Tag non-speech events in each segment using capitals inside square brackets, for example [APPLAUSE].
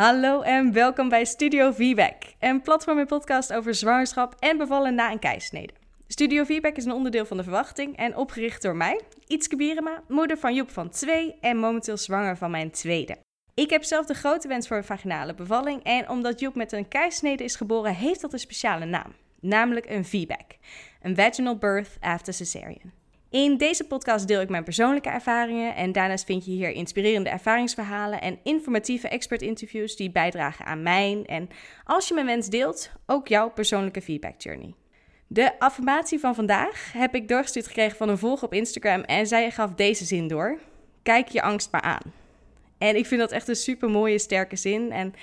Hallo en welkom bij Studio Feedback, een platform en podcast over zwangerschap en bevallen na een keisnede. Studio Feedback is een onderdeel van de verwachting en opgericht door mij, Ietske Bierema, moeder van Joep van 2 en momenteel zwanger van mijn tweede. Ik heb zelf de grote wens voor een vaginale bevalling en omdat Joep met een keisnede is geboren, heeft dat een speciale naam, namelijk een VBAC, een vaginal birth after cesarean. In deze podcast deel ik mijn persoonlijke ervaringen en daarnaast vind je hier inspirerende ervaringsverhalen en informatieve expert-interviews die bijdragen aan mijn en, als je mijn wens deelt, ook jouw persoonlijke feedback journey. De affirmatie van vandaag heb ik doorgestuurd gekregen van een volger op Instagram en zij gaf deze zin door: Kijk je angst maar aan. En ik vind dat echt een super mooie, sterke zin. En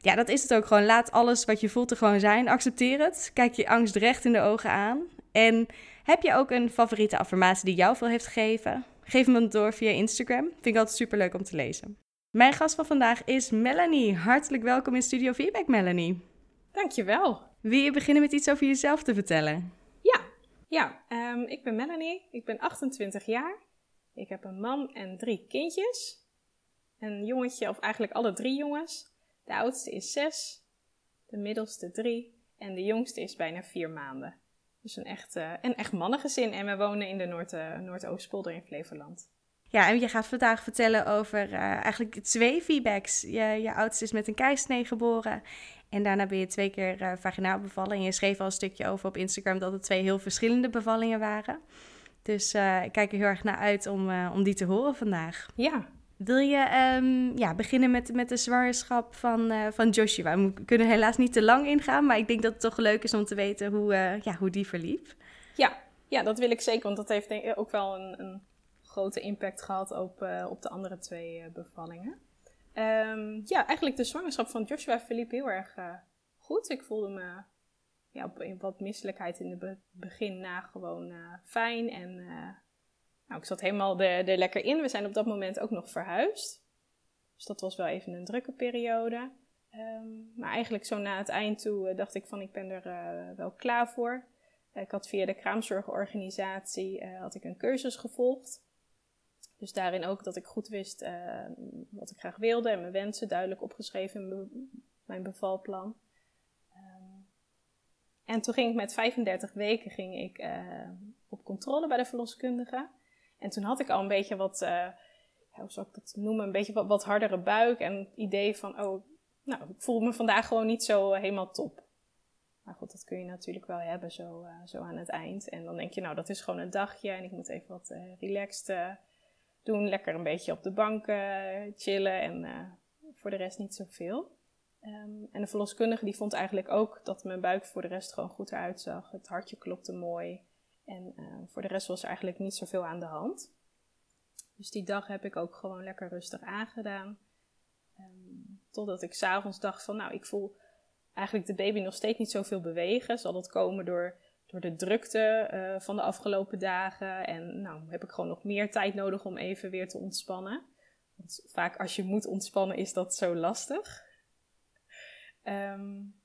ja, dat is het ook gewoon. Laat alles wat je voelt er gewoon zijn. Accepteer het. Kijk je angst recht in de ogen aan. En heb je ook een favoriete affirmatie die jou veel heeft gegeven? Geef me dan door via Instagram. Vind ik altijd super leuk om te lezen. Mijn gast van vandaag is Melanie. Hartelijk welkom in Studio Feedback, Melanie. Dankjewel. Wil je beginnen met iets over jezelf te vertellen? Ja, ja ehm, ik ben Melanie. Ik ben 28 jaar. Ik heb een man en drie kindjes. Een jongetje, of eigenlijk alle drie jongens. De oudste is zes, de middelste drie en de jongste is bijna vier maanden. Dus een echt, uh, een echt mannengezin. En we wonen in de Noord, uh, Noordoostpolder in Flevoland. Ja, en je gaat vandaag vertellen over uh, eigenlijk twee feedbacks. Je, je oudste is met een keisnee geboren. En daarna ben je twee keer vaginaal bevallen. En je schreef al een stukje over op Instagram dat het twee heel verschillende bevallingen waren. Dus ik kijk er heel erg naar uit om, om die te horen vandaag. Ja, wil je um, ja, beginnen met, met de zwangerschap van, uh, van Joshua? We kunnen helaas niet te lang ingaan, maar ik denk dat het toch leuk is om te weten hoe, uh, ja, hoe die verliep. Ja, ja, dat wil ik zeker, want dat heeft ook wel een, een grote impact gehad op, uh, op de andere twee bevallingen. Um, ja, eigenlijk de zwangerschap van Joshua verliep heel erg goed. Ik voelde me ja, op wat misselijkheid in het be begin na gewoon fijn en nou, ik zat helemaal er, er lekker in. We zijn op dat moment ook nog verhuisd. Dus dat was wel even een drukke periode. Um, maar eigenlijk zo na het eind toe uh, dacht ik van ik ben er uh, wel klaar voor. Uh, ik had via de kraamzorgorganisatie had ik een cursus gevolgd. Dus daarin ook dat ik goed wist wat ik graag wilde en mijn wensen duidelijk opgeschreven in mijn bevalplan. Um, en toen ging ik met 35 weken ging ik, op controle bij de verloskundige. En toen had ik al een beetje wat, uh, hoe zou ik dat noemen, een beetje wat, wat hardere buik. En het idee van, oh, nou, ik voel me vandaag gewoon niet zo uh, helemaal top. Maar goed, dat kun je natuurlijk wel hebben zo, uh, zo aan het eind. En dan denk je, nou, dat is gewoon een dagje en ik moet even wat relaxed doen. Lekker een beetje op de bank chillen en voor de rest niet zoveel. Um, en de verloskundige die vond eigenlijk ook dat mijn buik voor de rest gewoon goed eruit zag. Het hartje klopte mooi. En uh, voor de rest was er eigenlijk niet zoveel aan de hand. Dus die dag heb ik ook gewoon lekker rustig aangedaan. Um, totdat ik s'avonds dacht van, nou, ik voel eigenlijk de baby nog steeds niet zoveel bewegen. Zal dat komen door, door de drukte uh, van de afgelopen dagen? En nou, heb ik gewoon nog meer tijd nodig om even weer te ontspannen. Want vaak als je moet ontspannen is dat zo lastig. Um,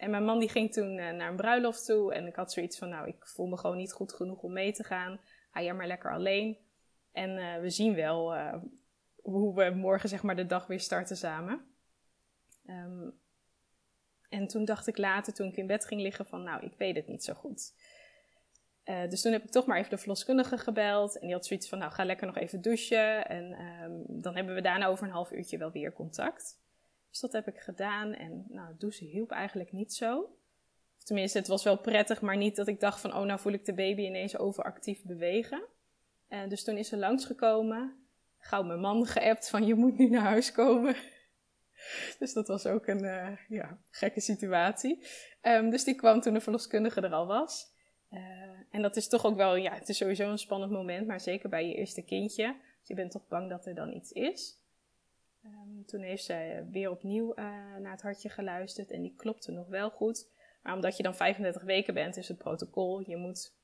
en mijn man die ging toen uh, naar een bruiloft toe. En ik had zoiets van, nou, ik voel me gewoon niet goed genoeg om mee te gaan. Ga jij maar lekker alleen. En uh, we zien wel uh, hoe we morgen zeg maar de dag weer starten samen. Um, en toen dacht ik later, toen ik in bed ging liggen, van nou, ik weet het niet zo goed. dus toen heb ik toch maar even de verloskundige gebeld. En die had zoiets van, nou, ga lekker nog even douchen. En um, dan hebben we daarna over een half uurtje wel weer contact. Dus dat heb ik gedaan en nou, douchen hielp eigenlijk niet zo. tenminste, het was wel prettig, maar niet dat ik dacht van, oh nou voel ik de baby ineens overactief bewegen. En dus toen is ze langsgekomen, gauw mijn man [LAUGHS] geappt van, je moet nu naar huis komen. [LAUGHS] Dus dat was ook een uh, ja, gekke situatie. Um, dus die kwam toen de verloskundige er al was. Uh, en dat is toch ook wel, ja, het is sowieso een spannend moment, maar zeker bij je eerste kindje. Je bent toch bang dat er dan iets is. Um, toen heeft zij weer opnieuw uh, naar het hartje geluisterd en die klopte nog wel goed. Maar omdat je dan 35 weken bent, is het protocol, je moet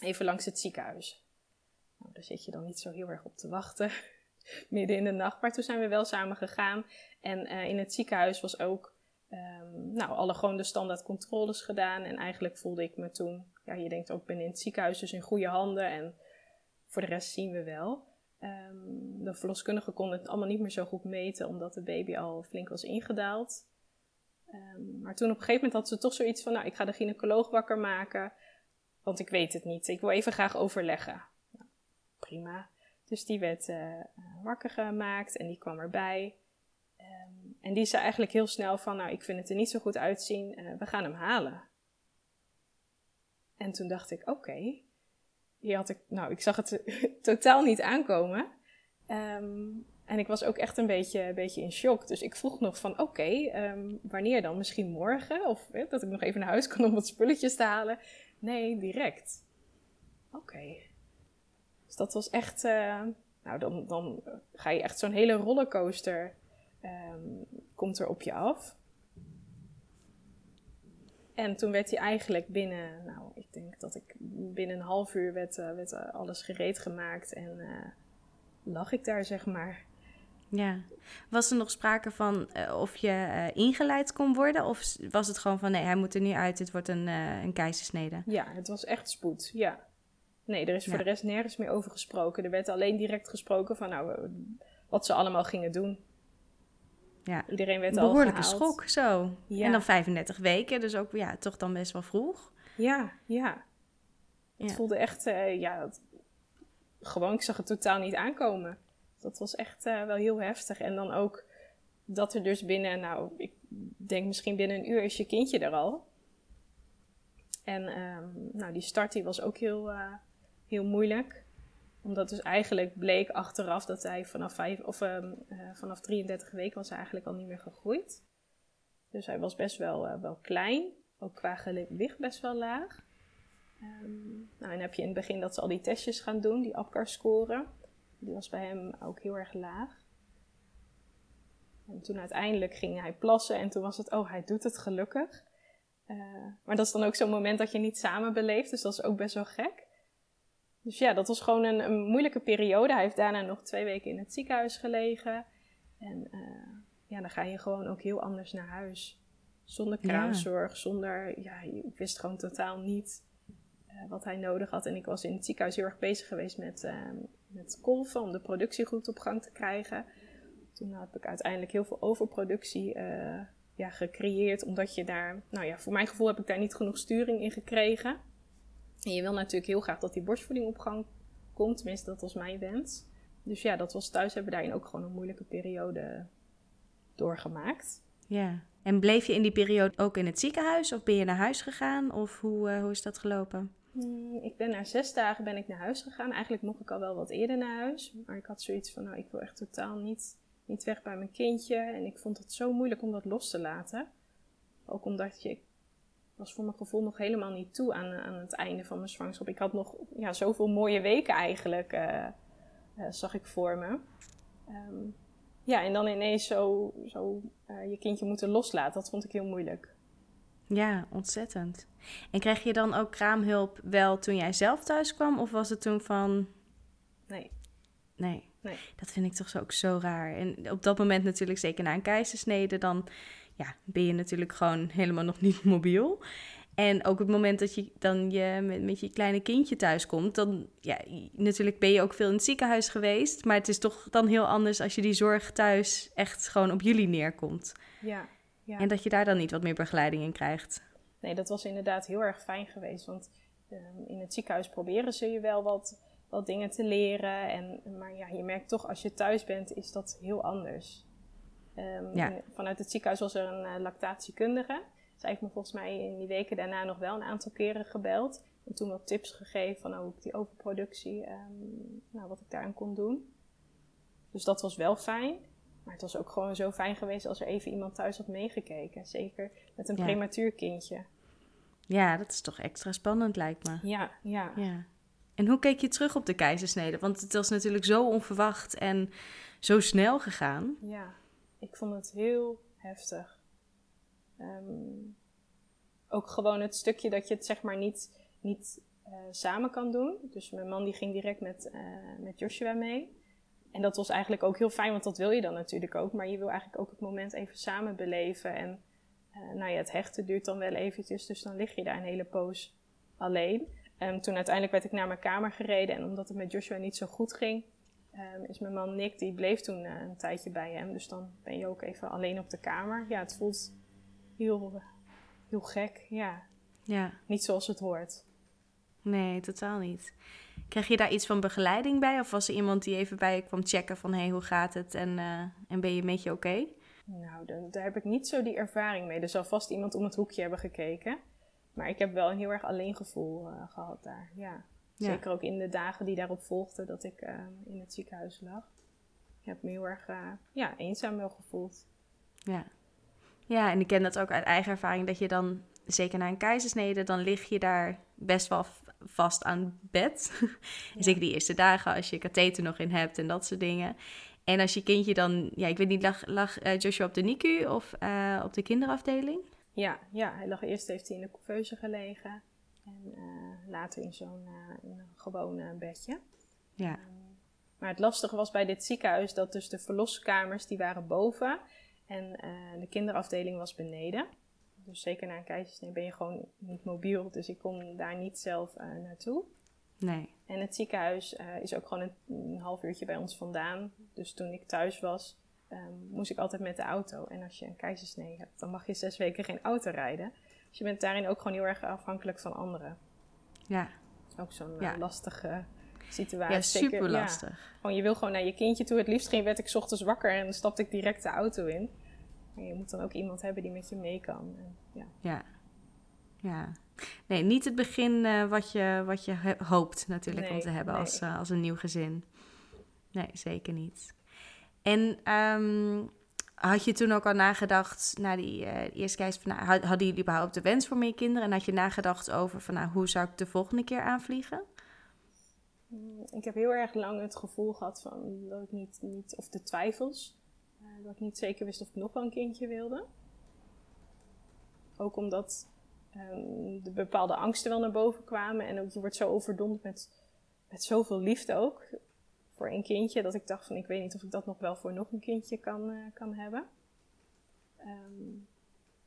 even langs het ziekenhuis. Nou, daar zit je dan niet zo heel erg op te wachten, [LAUGHS] midden in de nacht. Maar toen zijn we wel samen gegaan en uh, in het ziekenhuis was ook, um, nou, alle gewoon de standaard controles gedaan. En eigenlijk voelde ik me toen, ja, je denkt ook, ik ben in het ziekenhuis, dus in goede handen en voor de rest zien we wel. Ehm, de verloskundige kon het allemaal niet meer zo goed meten, omdat de baby al flink was ingedaald. Ehm, maar toen op een gegeven moment had ze toch zoiets van, nou, ik ga de gynaecoloog wakker maken, want ik weet het niet. Ik wil even graag overleggen. Nou, prima. Dus die werd uh, wakker gemaakt en die kwam erbij. Um, en die zei eigenlijk heel snel van, nou, ik vind het er niet zo goed uitzien, uh, we gaan hem halen. En toen dacht ik, oké. Had ik, nou, ik zag het [LAUGHS] totaal niet aankomen. Um, en ik was ook echt een beetje, een beetje in shock. Dus ik vroeg nog van, oké, um, wanneer dan? Misschien morgen? Of dat ik nog even naar huis kan om wat spulletjes te halen? Nee, direct. Oké. Dus dat was echt, uh, nou dan, dan ga je echt zo'n hele rollercoaster, um, komt er op je af. En toen werd hij eigenlijk binnen, nou, ik denk dat ik binnen een half uur werd, uh, werd uh, alles gereed gemaakt en uh, lag ik daar, zeg maar. Ja. Was er nog sprake van of je ingeleid kon worden? Of was het gewoon van nee, hij moet er nu uit, dit wordt een, een keizersnede? Ja, het was echt spoed, ja. Nee, er is voor de rest nergens meer over gesproken. Er werd alleen direct gesproken van nou, wat ze allemaal gingen doen. Ja, Iedereen werd een behoorlijke al schok, zo. Ja. En dan 35 weken, dus ook ja, toch dan best wel vroeg. Ja, ja. Het voelde echt, uh, ja, het, gewoon, ik zag het totaal niet aankomen. Dat was echt uh, wel heel heftig. En dan ook dat er dus binnen, nou, ik denk misschien binnen een uur is je kindje er al. En um, nou, die start die was ook heel, uh, heel moeilijk omdat dus eigenlijk bleek achteraf dat hij vanaf, vijf, of, uh, vanaf 33 weken was eigenlijk al niet meer gegroeid. Dus hij was best wel, wel klein, ook qua gewicht best wel laag. Um, nou, en heb je in het begin dat ze al die testjes gaan doen, die APGAR-score. Die was bij hem ook heel erg laag. En toen uiteindelijk ging hij plassen en toen was het, oh, hij doet het gelukkig. Uh, maar dat is dan ook zo'n moment dat je niet samen beleeft, dus dat is ook best wel gek. Dus ja, dat was gewoon een, een, moeilijke periode. Hij heeft daarna nog twee weken in het ziekenhuis gelegen. En uh, ja, dan ga je gewoon ook heel anders naar huis. Zonder kraamzorg, ja. zonder... Ja, ik wist gewoon totaal niet wat hij nodig had. En ik was in het ziekenhuis heel erg bezig geweest met, uh, met kolven... om de productie goed op gang te krijgen. Toen heb ik uiteindelijk heel veel overproductie ja, gecreëerd. Omdat je daar... Nou ja, voor mijn gevoel heb ik daar niet genoeg sturing in gekregen... En je wil natuurlijk heel graag dat die borstvoeding op gang komt. Tenminste, dat was mijn wens. Dus ja, dat was thuis hebben we daarin ook gewoon een moeilijke periode doorgemaakt. Ja. En bleef je in die periode ook in het ziekenhuis? Of ben je naar huis gegaan? Of hoe, uh, hoe is dat gelopen? Hmm, ik ben na zes dagen ben ik naar huis gegaan. Eigenlijk mocht ik al wel wat eerder naar huis. Maar ik had zoiets van, nou, ik wil echt totaal niet, niet weg bij mijn kindje. En ik vond het zo moeilijk om dat los te laten. Ook omdat je, was voor mijn gevoel nog helemaal niet toe aan, aan het einde van mijn zwangerschap. Ik had nog ja, zoveel mooie weken eigenlijk, uh, uh, zag ik voor me. Um, ja, en dan ineens zo, zo uh, je kindje moeten loslaten, dat vond ik heel moeilijk. Ja, ontzettend. En kreeg je dan ook kraamhulp wel toen jij zelf thuis kwam? Of was het toen van... Nee. Nee. nee. Dat vind ik toch zo, ook zo raar. En op dat moment natuurlijk, zeker na een keizersnede, dan ja, ben je natuurlijk gewoon helemaal nog niet mobiel. En ook het moment dat je dan je met, met je kleine kindje thuis komt, dan ja, natuurlijk ben je ook veel in het ziekenhuis geweest. Maar het is toch dan heel anders als je die zorg thuis echt gewoon op jullie neerkomt. Ja, ja. En dat je daar dan niet wat meer begeleiding in krijgt. Nee, dat was inderdaad heel erg fijn geweest. Want um, in het ziekenhuis proberen ze je wel wat, wat dingen te leren. En, maar ja, je merkt toch als je thuis bent, is dat heel anders. Um, Ja. Vanuit het ziekenhuis was er een uh, lactatiekundige. Zij heeft me volgens mij in die weken daarna nog wel een aantal keren gebeld. En toen wat tips gegeven van hoe ik die overproductie, um, nou, wat ik daaraan kon doen. Dus dat was wel fijn. Maar het was ook gewoon zo fijn geweest als er even iemand thuis had meegekeken. Zeker met een Ja. prematuur kindje. Ja, dat is toch extra spannend, lijkt me. Ja, ja. Ja. En hoe keek je terug op de keizersnede? Want het was natuurlijk zo onverwacht en zo snel gegaan. Ja, ik vond het heel heftig. Um, ook gewoon het stukje dat je het zeg maar niet, niet uh, samen kan doen. Dus mijn man die ging direct met, uh, met Joshua mee. En dat was eigenlijk ook heel fijn, want dat wil je dan natuurlijk ook. Maar je wil eigenlijk ook het moment even samen beleven. En uh, nou ja, het hechten duurt dan wel eventjes. Dus dan lig je daar een hele poos alleen. Um, toen uiteindelijk werd ik naar mijn kamer gereden. En omdat het met Joshua niet zo goed ging, ehm, is mijn man Nick, die bleef toen eh, een tijdje bij hem. Dus dan ben je ook even alleen op de kamer. Ja, het voelt heel, heel gek. Ja, Ja, niet zoals het hoort. nee, totaal niet. Kreeg je daar iets van begeleiding bij? Of was er iemand die even bij je kwam checken van... hé, hey, hoe gaat het en, eh, en ben je een beetje oké? Nou, daar heb ik niet zo die ervaring mee. Er zal vast iemand om het hoekje hebben gekeken. Maar ik heb wel een heel erg alleen gevoel eh, gehad daar. Ja. Ja. Zeker ook in de dagen die daarop volgden dat ik eh, in het ziekenhuis lag. Ik heb me heel erg ja, eenzaam wel gevoeld. Ja. ja, en ik ken dat ook uit eigen ervaring... dat je dan, zeker na een keizersnede... dan lig je daar best wel vast aan bed. [LAUGHS] Ja. Zeker die eerste dagen als je katheter nog in hebt en dat soort dingen. En als je kindje dan... Ja, ik weet niet, lag, lag eh, Joshua op de NICU of eh, op de kinderafdeling? Ja, ja, hij lag eerst heeft hij in de couveuse gelegen. En eh, later in zo'n gewoon eh, bedje. Ja, Maar het lastige was bij dit ziekenhuis dat dus de verloskamers die waren boven en de kinderafdeling was beneden. Dus zeker na een keizersnee ben je gewoon niet mobiel, dus ik kon daar niet zelf eh, naartoe. nee. En het ziekenhuis eh, is ook gewoon een, een half uurtje bij ons vandaan. Dus toen ik thuis was, ehm, moest ik altijd met de auto. En als je een keizersnee hebt, dan mag je zes weken geen auto rijden. Dus je bent daarin ook gewoon heel erg afhankelijk van anderen. Ja, Ook zo'n eh, Ja. lastige situatie. ja super ja. lastig. Gewoon, je wil gewoon naar je kindje toe. Het liefst ging, werd ik 's ochtends wakker en dan stapte ik direct de auto in. Maar je moet dan ook iemand hebben die met je mee kan. En, ja. Ja. Ja. Nee, niet het begin eh, wat je, wat je hoopt natuurlijk om te hebben nee. als, eh, als een nieuw gezin. Nee, zeker niet. En ehm, had je toen ook al nagedacht, na die eh eerste keis, van, nou, had- hadden jullie überhaupt de wens voor meer kinderen? En had je nagedacht over van, nou, hoe zou ik de volgende keer aanvliegen? Mm, Ik heb heel erg lang het gevoel gehad van dat ik niet, niet of de twijfels, dat ik niet zeker wist of ik nog wel een kindje wilde. Ook omdat ehm, de bepaalde angsten wel naar boven kwamen en ook je wordt zo overdonderd met, met zoveel liefde ook voor een kindje, dat ik dacht van ik weet niet of ik dat nog wel voor nog een kindje kan, eh, kan hebben. Ehm,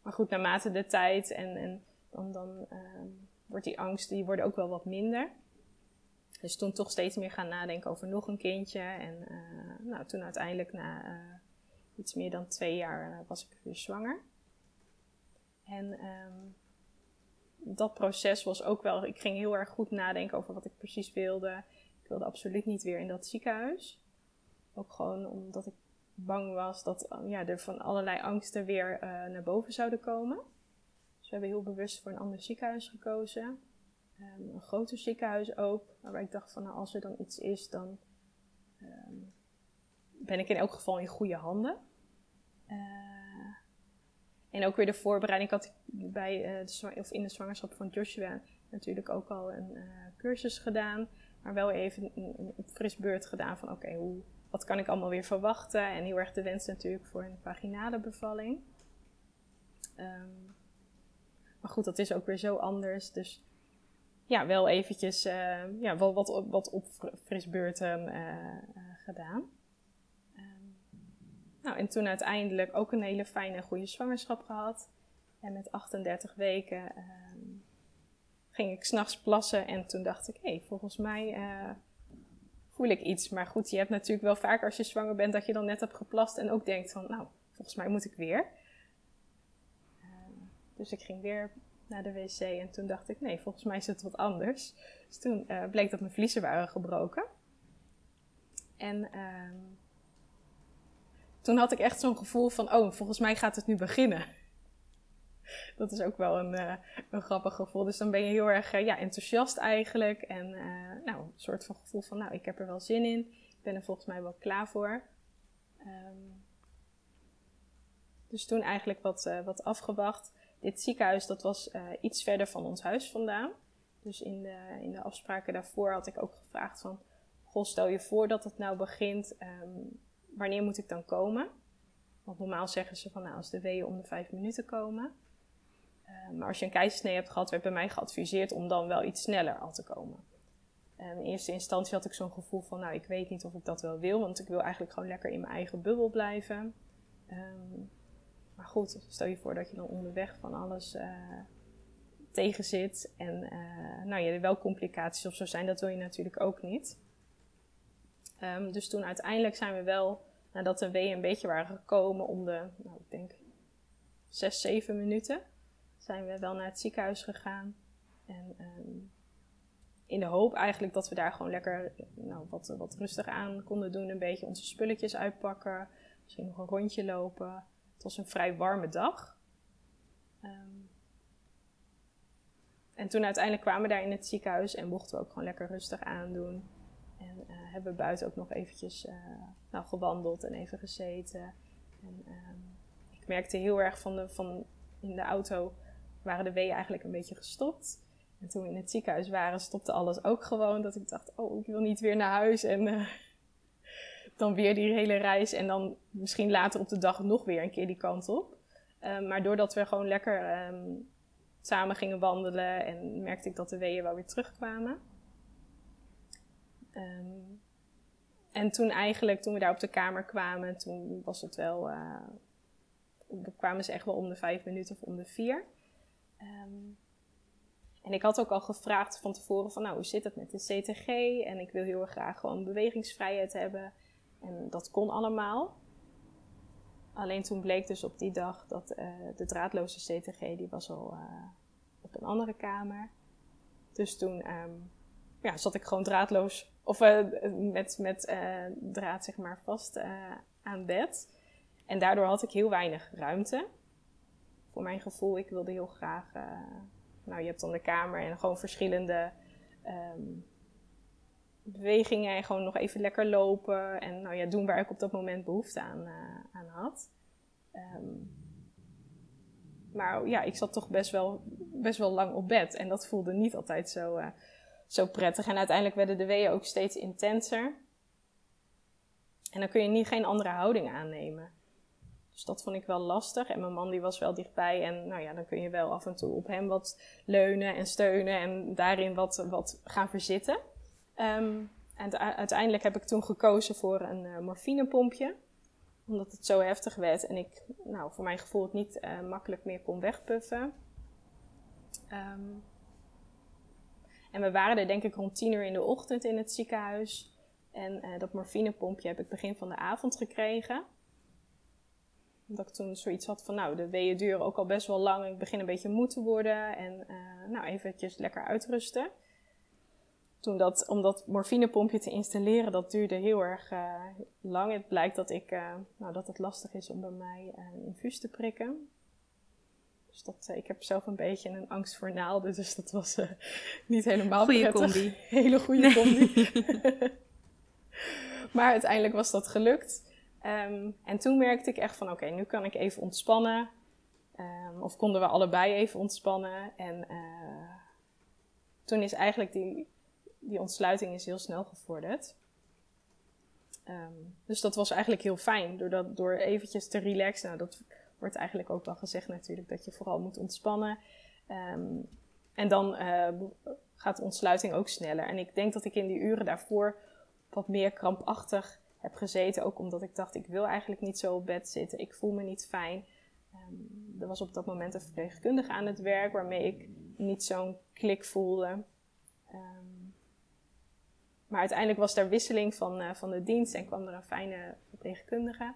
maar goed, naarmate de tijd en, en dan, dan ehm, wordt die angsten die worden ook wel wat minder. Dus toen toch steeds meer gaan nadenken over nog een kindje. En eh, nou, toen uiteindelijk na eh, iets meer dan twee jaar eh, was ik weer zwanger. En ehm, dat proces was ook wel... Ik ging heel erg goed nadenken over wat ik precies wilde. Ik wilde absoluut niet weer in dat ziekenhuis. Ook gewoon omdat ik bang was dat eh, ja, er van allerlei angsten weer eh, naar boven zouden komen. Dus we hebben heel bewust voor een ander ziekenhuis gekozen. Ehm, een groter ziekenhuis ook, waarbij ik dacht van nou, als er dan iets is, dan ehm, ben ik in elk geval in goede handen. Eh, en ook weer de voorbereiding. Ik had bij, eh, of in de zwangerschap van Joshua natuurlijk ook al een eh, cursus gedaan. Maar wel even een, een, een fris beurt gedaan van oké, hoe wat kan ik allemaal weer verwachten? En heel erg de wens natuurlijk voor een vaginale bevalling. Ehm, maar goed, dat is ook weer zo anders. Dus ja, wel eventjes ja, wat, op- wat opfrisbeurten eh, eh, gedaan. Nou, en toen uiteindelijk ook een hele fijne en goede zwangerschap gehad. En met 38 weken ehm, ging ik s'nachts plassen. En toen dacht ik, hé, hey, volgens mij eh, voel ik iets. Maar goed, je hebt natuurlijk wel vaker als je zwanger bent dat je dan net hebt geplast. En ook denkt van, nou, volgens mij moet ik weer. Ehm, dus ik ging weer naar de wc en toen dacht ik, nee, volgens mij is het wat anders. Dus toen eh, bleek dat mijn vliezen waren gebroken. En ehm, toen had ik echt zo'n gevoel van, oh, volgens mij gaat het nu beginnen. [LAUGHS] Dat is ook wel een, eh, een grappig gevoel. Dus dan ben je heel erg eh, ja, enthousiast eigenlijk. En eh, nou, een soort van gevoel van, nou, ik heb er wel zin in. Ik ben er volgens mij wel klaar voor. Ehm, dus toen eigenlijk wat, wat afgewacht. Dit ziekenhuis, dat was iets verder van ons huis vandaan. Dus in de, in de afspraken daarvoor had ik ook gevraagd van... Goh, stel je voor dat het nou begint, ehm, wanneer moet ik dan komen? Want normaal zeggen ze van, nou, als de weeën om de vijf minuten komen. Eh, maar als je een keizersnee hebt gehad, werd bij mij geadviseerd om dan wel iets sneller al te komen. Eh, in eerste instantie had ik zo'n gevoel van, nou, ik weet niet of ik dat wel wil, want ik wil eigenlijk gewoon lekker in mijn eigen bubbel blijven. Ehm, maar goed, stel je voor dat je dan onderweg van alles eh tegen zit en nou ja, er wel complicaties of zo zijn, dat wil je natuurlijk ook niet. Ehm, dus toen uiteindelijk zijn we wel, nadat de weeën een beetje waren gekomen, om de, nou, ik denk, zes, zeven minuten, zijn we wel naar het ziekenhuis gegaan. En ehm, in de hoop eigenlijk dat we daar gewoon lekker nou, wat, wat rustig aan konden doen. Een beetje onze spulletjes uitpakken. Misschien nog een rondje lopen. Het was een vrij warme dag. Ehm, en toen uiteindelijk kwamen we daar in het ziekenhuis en mochten we ook gewoon lekker rustig aandoen. En uh, hebben we buiten ook nog eventjes uh, nou, gewandeld en even gezeten. En, um, ik merkte heel erg van, de, van in de auto waren de weeën eigenlijk een beetje gestopt. En toen we in het ziekenhuis waren, stopte alles ook gewoon. Dat ik dacht, oh, ik wil niet weer naar huis. En uh, [LAUGHS] dan weer die hele reis. En dan misschien later op de dag nog weer een keer die kant op. Um, maar doordat we gewoon lekker um, samen gingen wandelen en merkte ik dat de weeën wel weer terugkwamen. Um, en toen eigenlijk, toen we daar op de kamer kwamen, toen was het wel, uh, kwamen ze echt wel om de vijf minuten of om de vier. Um, en ik had ook al gevraagd van tevoren van, nou, hoe zit het met de CTG? En ik wil heel erg graag gewoon bewegingsvrijheid hebben. En dat kon allemaal. Alleen toen bleek dus op die dag dat uh, de draadloze CTG, die was al uh, op een andere kamer. Dus toen um, ja, zat ik gewoon draadloos, of uh, met, met draad zeg maar vast aan bed. En daardoor had ik heel weinig ruimte. Voor mijn gevoel, ik wilde heel graag nou, je hebt dan de kamer en gewoon verschillende um, bewegingen. En gewoon nog even lekker lopen. En nou ja, doen waar ik op dat moment behoefte aan, aan had. Um, maar ja, ik zat toch best wel, best wel lang op bed. En dat voelde niet altijd zo, zo prettig. En uiteindelijk werden de weeën ook steeds intenser. En dan kun je niet geen andere houding aannemen. Dus dat vond ik wel lastig. En mijn man die was wel dichtbij. En nou ja, dan kun je wel af en toe op hem wat leunen en steunen. En daarin wat, wat gaan verzitten. Um, en uiteindelijk heb ik toen gekozen voor een uh, morfinepompje. Omdat het zo heftig werd. En ik, nou, voor mijn gevoel het niet uh, makkelijk meer kon wegpuffen. Um, en we waren er denk ik rond tien uur in de ochtend in het ziekenhuis. En uh, dat morfinepompje heb ik begin van de avond gekregen omdat ik toen zoiets had van, nou, de weeën duren ook al best wel lang. Ik begin een beetje moe te worden en uh, nou, eventjes lekker uitrusten. Toen dat, om dat morfinepompje te installeren, dat duurde heel erg uh, lang. Het blijkt dat, ik, nou, dat het lastig is om bij mij een infuus te prikken. Dus dat, ik heb zelf een beetje een angst voor naalden, dus dat was [LAUGHS] niet helemaal prettig. combi. [LAUGHS] Hele goede combi. [LAUGHS] maar uiteindelijk was dat gelukt. Um, en toen merkte ik echt van oké, okay, nu kan ik even ontspannen. Um, of konden we allebei even ontspannen. En uh, toen is eigenlijk die, die ontsluiting is heel snel gevorderd. Um, dus dat was eigenlijk heel fijn. Door, dat, door eventjes te relaxen. Nou, dat wordt eigenlijk ook wel gezegd natuurlijk. Dat je vooral moet ontspannen. en dan uh, gaat de ontsluiting ook sneller. En ik denk dat ik in die uren daarvoor wat meer krampachtig heb gezeten. Ook omdat ik dacht, ik wil eigenlijk niet zo op bed zitten. Ik voel me niet fijn. Um, er was op dat moment een verpleegkundige aan het werk waarmee ik niet zo'n klik voelde. Um, maar uiteindelijk was er wisseling van, uh, van de dienst en kwam er een fijne verpleegkundige.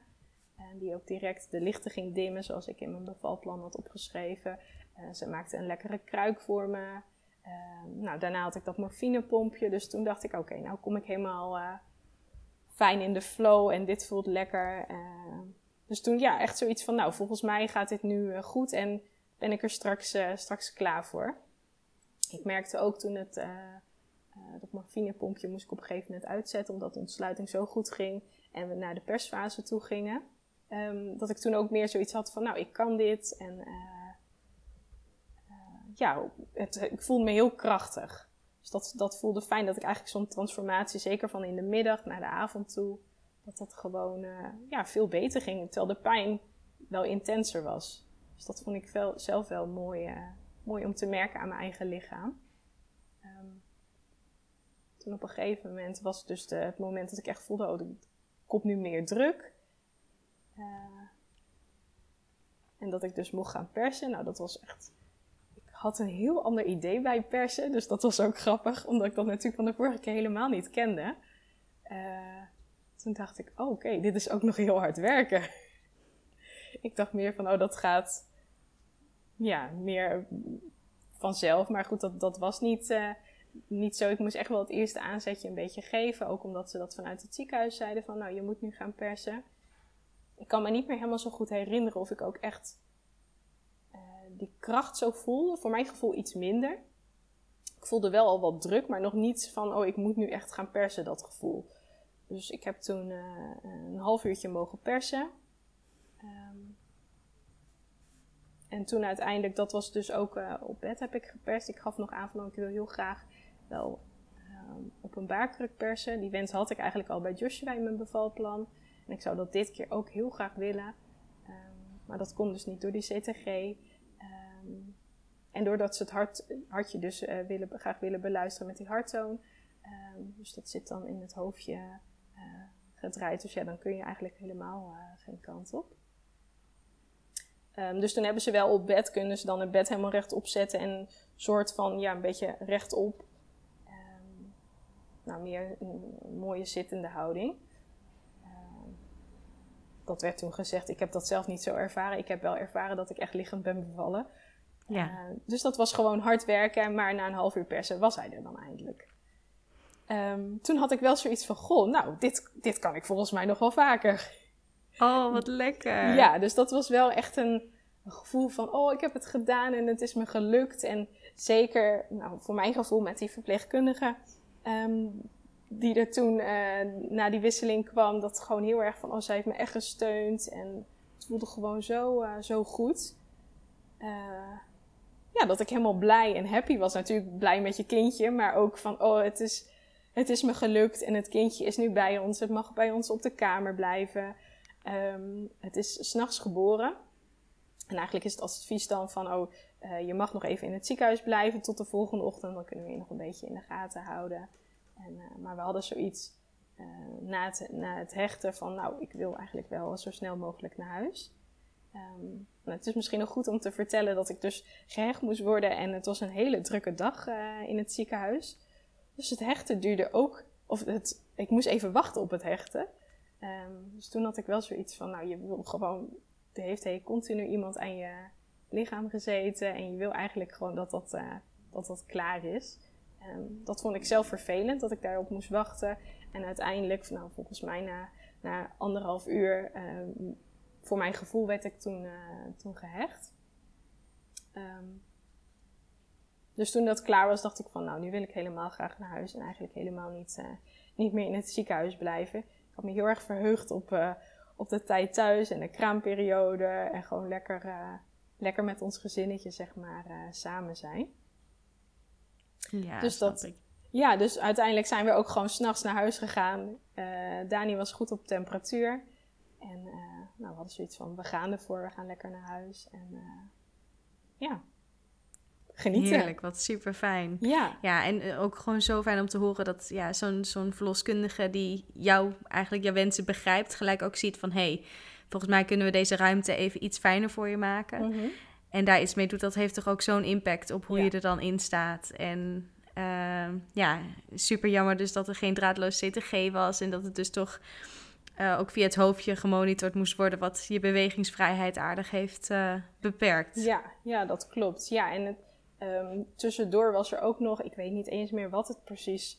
En die ook direct de lichten ging dimmen, zoals ik in mijn bevalplan had opgeschreven. Uh, ze maakte een lekkere kruik voor me. Uh, nou, daarna had ik dat morfinepompje. Dus toen dacht ik, oké, nou kom ik helemaal uh, fijn in de flow en dit voelt lekker. Uh, dus toen ja, echt zoiets van, nou, volgens mij gaat dit nu uh, goed en ben ik er straks, straks klaar voor. Ik merkte ook toen het, dat morfinepompje moest ik op een gegeven moment uitzetten, omdat de ontsluiting zo goed ging en we naar de persfase toe gingen. Um, dat ik toen ook meer zoiets had van, nou, ik kan dit en ja, het, ik voelde me heel krachtig. Dus dat, dat voelde fijn dat ik eigenlijk zo'n transformatie, zeker van in de middag naar de avond toe, dat dat gewoon uh, ja, veel beter ging. Terwijl de pijn wel intenser was. Dus dat vond ik wel, zelf wel mooi, mooi om te merken aan mijn eigen lichaam. Um, toen op een gegeven moment was het dus de, het moment dat ik echt voelde, oh, er komt nu meer druk. Uh, en dat ik dus mocht gaan persen. Nou, dat was echt had een heel ander idee bij persen. Dus dat was ook grappig, omdat ik dat natuurlijk van de vorige keer helemaal niet kende. Uh, toen dacht ik, oh, oké, dit is ook nog heel hard werken. [LAUGHS] ik dacht meer van, oh, dat gaat ja, meer vanzelf. Maar goed, dat, dat was niet, uh, niet zo. Ik moest echt wel het eerste aanzetje een beetje geven. Ook omdat ze dat vanuit het ziekenhuis zeiden van, nou, je moet nu gaan persen. Ik kan me niet meer helemaal zo goed herinneren of ik ook echt uh, die kracht zo voelde. Voor mijn gevoel iets minder. Ik voelde wel al wat druk, maar nog niet van, oh, ik moet nu echt gaan persen, dat gevoel. Dus ik heb toen uh, een half uurtje mogen persen. Um, en toen uiteindelijk, dat was dus ook uh, op bed heb ik geperst. Ik gaf nog aan van, oh, ik wil heel graag wel um, op een baarkruk persen. Die wens had ik eigenlijk al bij Joshua in mijn bevalplan. En ik zou dat dit keer ook heel graag willen. Um, maar dat kon dus niet door die CTG. Um, en doordat ze het hart, hartje dus uh, willen, graag willen beluisteren met die harttoon. dus dat zit dan in het hoofdje uh, gedraaid. Dus ja, dan kun je eigenlijk helemaal uh, geen kant op. Dus toen hebben ze wel op bed, kunnen ze dan het bed helemaal rechtop zetten en een soort van, ja, een beetje rechtop. Nou, meer een, mooie zittende houding. Dat werd toen gezegd. Ik heb dat zelf niet zo ervaren. Ik heb wel ervaren dat ik echt liggend ben bevallen. Ja. Uh, dus dat was gewoon hard werken, maar na een half uur persen was hij er dan eindelijk. toen had ik wel zoiets van, goh, nou, dit, dit kan ik volgens mij nog wel vaker. Oh, wat lekker. Ja, dus dat was wel echt een, een, gevoel van, oh, ik heb het gedaan en het is me gelukt. En zeker, nou, voor mijn gevoel met die verpleegkundige, um, die er toen uh, na die wisseling kwam, dat gewoon heel erg van, oh, zij heeft me echt gesteund. En het voelde gewoon zo, uh, zo goed. Uh, ja, dat ik helemaal blij en happy was. Natuurlijk blij met je kindje, maar ook van, oh, het is, het is me gelukt en het kindje is nu bij ons. Het mag bij ons op de kamer blijven. Um, het is s'nachts geboren. En eigenlijk is het als advies dan van, oh, je mag nog even in het ziekenhuis blijven tot de volgende ochtend. Dan kunnen we je nog een beetje in de gaten houden. En, uh, maar we hadden zoiets uh, na, het, na het hechten van, nou, ik wil eigenlijk wel zo snel mogelijk naar huis. Um, nou, het is misschien nog goed om te vertellen dat ik dus gehecht moest worden. En het was een hele drukke dag in het ziekenhuis. Dus het hechten duurde ook, of het, ik moest even wachten op het hechten. Um, dus toen had ik wel zoiets van, nou, je wil gewoon, er heeft hey, continu iemand aan je lichaam gezeten en je wil eigenlijk gewoon dat dat, dat, dat klaar is. Um, dat vond ik zelf vervelend, dat ik daarop moest wachten. En uiteindelijk, nou, volgens mij na, na anderhalf uur, um, voor mijn gevoel werd ik toen, uh, toen gehecht. dus toen dat klaar was, dacht ik van, nou, nu wil ik helemaal graag naar huis en eigenlijk helemaal niet, uh, niet meer in het ziekenhuis blijven had me heel erg verheugd op, uh, op de tijd thuis en de kraamperiode. En gewoon lekker, lekker met ons gezinnetje, zeg maar, samen zijn. Ja, dus dat. Ik. Ja, dus uiteindelijk zijn we ook gewoon s'nachts naar huis gegaan. Dani was goed op temperatuur. En nou, we hadden zoiets van, we gaan ervoor, we gaan lekker naar huis. En ja, genieten. Heerlijk, wat super fijn. Ja. Ja, en eh, ook gewoon zo fijn om te horen dat ja, zo'n zo'n verloskundige die jou eigenlijk jouw wensen begrijpt, gelijk ook ziet van hé, hey, volgens mij kunnen we deze ruimte even iets fijner voor je maken. Mm -hmm. En daar iets mee doet, dat heeft toch ook zo'n impact op hoe ja. je er dan in staat. En uh, ja, super jammer dus dat er geen draadloos CTG was en dat het dus toch uh, ook via het hoofdje gemonitord moest worden, wat je bewegingsvrijheid aardig heeft uh, beperkt. Ja, ja, dat klopt. Ja, en het, Um, tussendoor was er ook nog, ik weet niet eens meer wat het precies.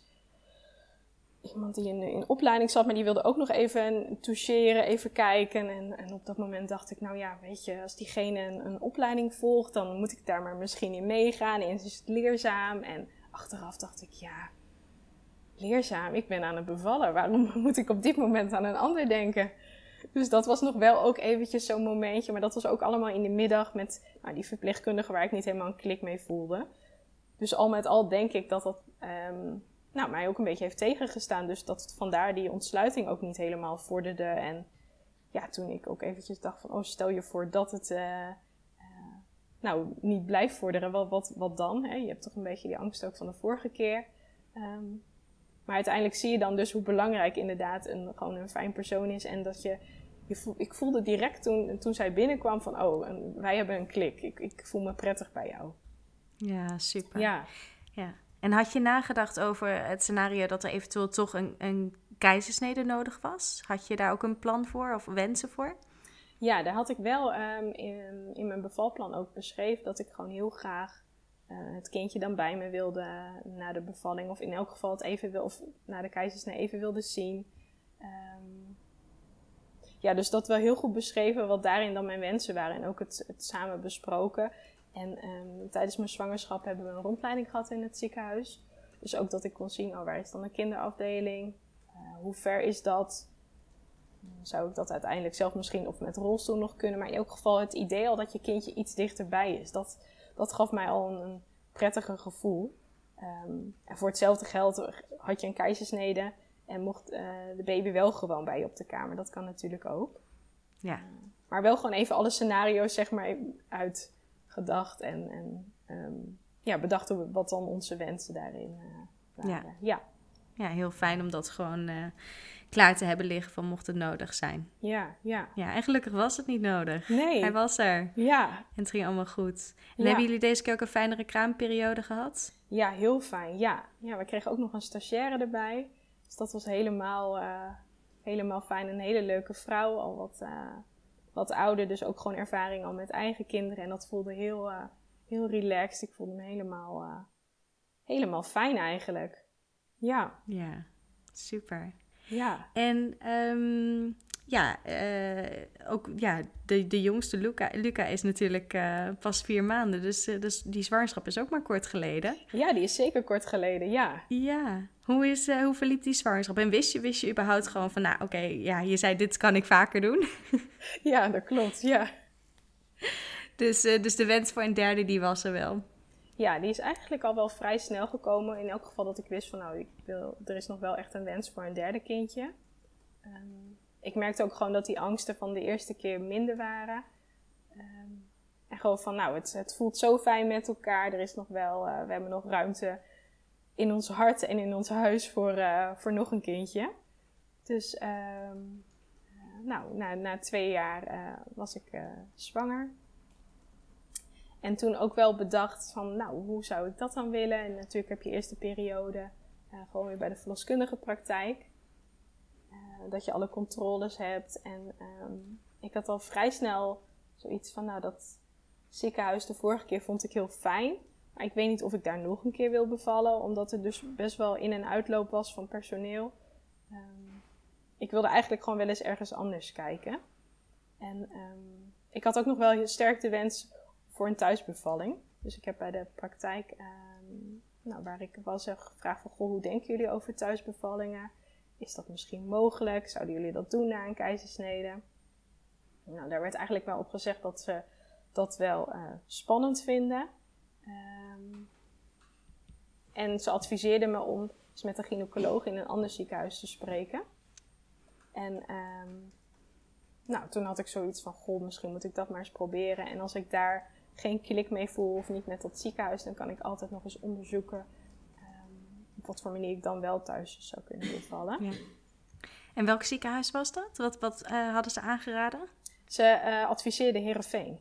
Iemand die in, in opleiding zat, maar die wilde ook nog even toucheren, even kijken. En, en op dat moment dacht ik, nou ja, weet je, als diegene een, een opleiding volgt, dan moet ik daar maar misschien in meegaan. Eens is het leerzaam. En achteraf dacht ik, ja, leerzaam, ik ben aan het bevallen. Waarom [LAUGHS] moet ik op dit moment aan een ander denken? Dus dat was nog wel ook eventjes zo'n momentje. Maar dat was ook allemaal in de middag met nou, die verpleegkundige waar ik niet helemaal een klik mee voelde. Dus al met al denk ik dat dat um, nou, mij ook een beetje heeft tegengestaan. Dus dat vandaar die ontsluiting ook niet helemaal vorderde. En ja, toen ik ook eventjes dacht van, oh stel je voor dat het uh, uh, nou niet blijft vorderen, wat, wat, wat dan? Hè? Je hebt toch een beetje die angst ook van de vorige keer. Um, maar uiteindelijk zie je dan dus hoe belangrijk inderdaad een, gewoon een fijn persoon is. En dat je, je voel, ik voelde direct toen, toen zij binnenkwam van, oh, wij hebben een klik. Ik, ik voel me prettig bij jou. Ja, super. Ja. ja. En had je nagedacht over het scenario dat er eventueel toch een, een keizersnede nodig was. Had je daar ook een plan voor of wensen voor? Ja, daar had ik wel ehm, in, mijn bevalplan ook beschreven dat ik gewoon heel graag uh, het kindje dan bij me wilde na de bevalling. Of in elk geval het even wil, of na de keizersnee even wilde zien. Um, ja, dus dat wel heel goed beschreven wat daarin dan mijn wensen waren. En ook het samen besproken. En um, tijdens mijn zwangerschap hebben we een rondleiding gehad in het ziekenhuis. Dus ook dat ik kon zien, oh, waar is dan de kinderafdeling? Uh, hoe ver is dat? Zou ik dat uiteindelijk zelf misschien of met rolstoel nog kunnen? Maar in elk geval het idee al dat je kindje iets dichterbij is. Dat, dat gaf mij al een, een prettiger gevoel. Um, en voor hetzelfde geld had je een keizersnede en mocht uh, de baby wel gewoon bij je op de kamer. Dat kan natuurlijk ook. Ja. Uh, maar wel gewoon even alle scenario's zeg maar uitgedacht en, en um, ja, bedacht wat dan onze wensen daarin uh, waren. Ja. ja. Ja, heel fijn om dat gewoon klaar te hebben liggen van mocht het nodig zijn. Ja, ja. Ja, en gelukkig was het niet nodig. Nee. Hij was er. Ja. En het ging allemaal goed. En Ja. hebben jullie deze keer ook een fijnere kraamperiode gehad? Ja, heel fijn. Ja. ja, we kregen ook nog een stagiaire erbij. Dus dat was helemaal, eh, helemaal fijn. Een hele leuke vrouw, al wat, eh, wat ouder. Dus ook gewoon ervaring al met eigen kinderen. En dat voelde heel, eh, heel relaxed. Ik voelde me helemaal, eh, helemaal fijn eigenlijk. Ja, Ja, super. ja. En ehm, ja, eh, ook ja, de, de jongste Luca, Luca is natuurlijk pas vier maanden. Dus, dus die zwangerschap is ook maar kort geleden. Ja, die is zeker kort geleden, ja. Ja, hoe, is, eh, hoe verliep die zwangerschap? En wist je, wist je überhaupt gewoon van, nou oké, ja, je zei dit kan ik vaker doen. [LAUGHS] Ja, dat klopt, ja. Dus, eh, dus de wens voor een derde, die was er wel. Ja, die is eigenlijk al wel vrij snel gekomen. In elk geval dat ik wist van, nou, ik wil, er is nog wel echt een wens voor een derde kindje. Ehm, ik merkte ook gewoon dat die angsten van de eerste keer minder waren. Ehm, en gewoon van, nou, het, het voelt zo fijn met elkaar. Er is nog wel, eh, we hebben nog ruimte in ons hart en in ons huis voor, eh, voor nog een kindje. Dus, ehm, eh, nou, na, na twee jaar eh, was ik eh, zwanger. En toen ook wel bedacht van, nou, hoe zou ik dat dan willen? En natuurlijk heb je eerst de periode gewoon weer bij de verloskundige praktijk. Dat je alle controles hebt. En ehm, ik had al vrij snel zoiets van, nou, dat ziekenhuis de vorige keer vond ik heel fijn. Maar ik weet niet of ik daar nog een keer wil bevallen, omdat er dus best wel in- en uitloop was van personeel. Ehm, ik wilde eigenlijk gewoon wel eens ergens anders kijken. En ehm, ik had ook nog wel sterk de wens voor een thuisbevalling. Dus ik heb bij de praktijk, ehm, nou, waar ik was, eh, gevraagd van, goh, hoe denken jullie over thuisbevallingen? Is dat misschien mogelijk? Zouden jullie dat doen na een keizersnede? Nou, daar werd eigenlijk wel op gezegd dat ze dat wel eh, spannend vinden. Ehm, en ze adviseerden me om eens met een gynaecoloog in een ander ziekenhuis te spreken. En ehm, nou, toen had ik zoiets van, goh, misschien moet ik dat maar eens proberen. En als ik daar geen klik mee voel of niet met dat ziekenhuis, dan kan ik altijd nog eens onderzoeken ehm, op wat voor manier ik dan wel thuis zou kunnen bevallen. Ja. En welk ziekenhuis was dat? Wat, wat eh, hadden ze aangeraden? Ze eh adviseerden Heerenveen.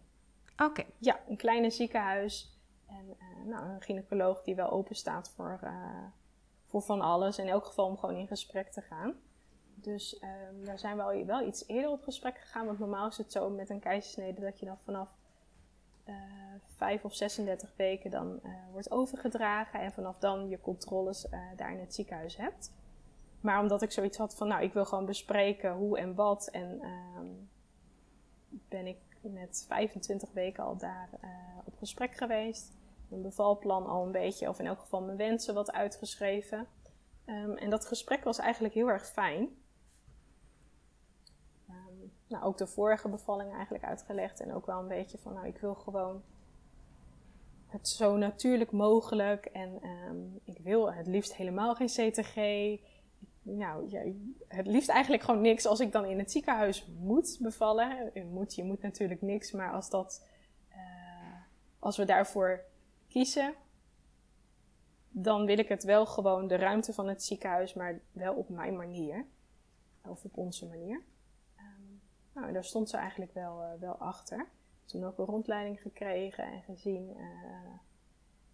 Oké, Ja, een kleine ziekenhuis. En eh, nou, een gynaecoloog die wel open staat voor, eh, voor van alles. In elk geval om gewoon in gesprek te gaan. Dus ehm, daar zijn we wel iets eerder op gesprek gegaan. Want normaal is het zo met een keizersnede dat je dan vanaf eh 5 of 36 weken dan wordt overgedragen. En vanaf dan je controles daar in het ziekenhuis hebt. Maar omdat ik zoiets had van, nou, ik wil gewoon bespreken hoe en wat. En ehm, ben ik met 25 weken al daar op gesprek geweest. Mijn bevalplan al een beetje, of in elk geval mijn wensen wat uitgeschreven. Ehm, en dat gesprek was eigenlijk heel erg fijn. Ehm, nou, ook de vorige bevalling eigenlijk uitgelegd. En ook wel een beetje van, nou, ik wil gewoon het zo natuurlijk mogelijk. En ehm, ik wil het liefst helemaal geen CTG. Nou, ja, het liefst eigenlijk gewoon niks als ik dan in het ziekenhuis moet bevallen. Je moet, je moet natuurlijk niks, maar als, dat, eh, als we daarvoor kiezen, dan wil ik het wel gewoon de ruimte van het ziekenhuis, maar wel op mijn manier. Of op onze manier. Ehm, nou, daar stond ze eigenlijk wel, eh, wel achter. Toen ook een rondleiding gekregen en gezien eh,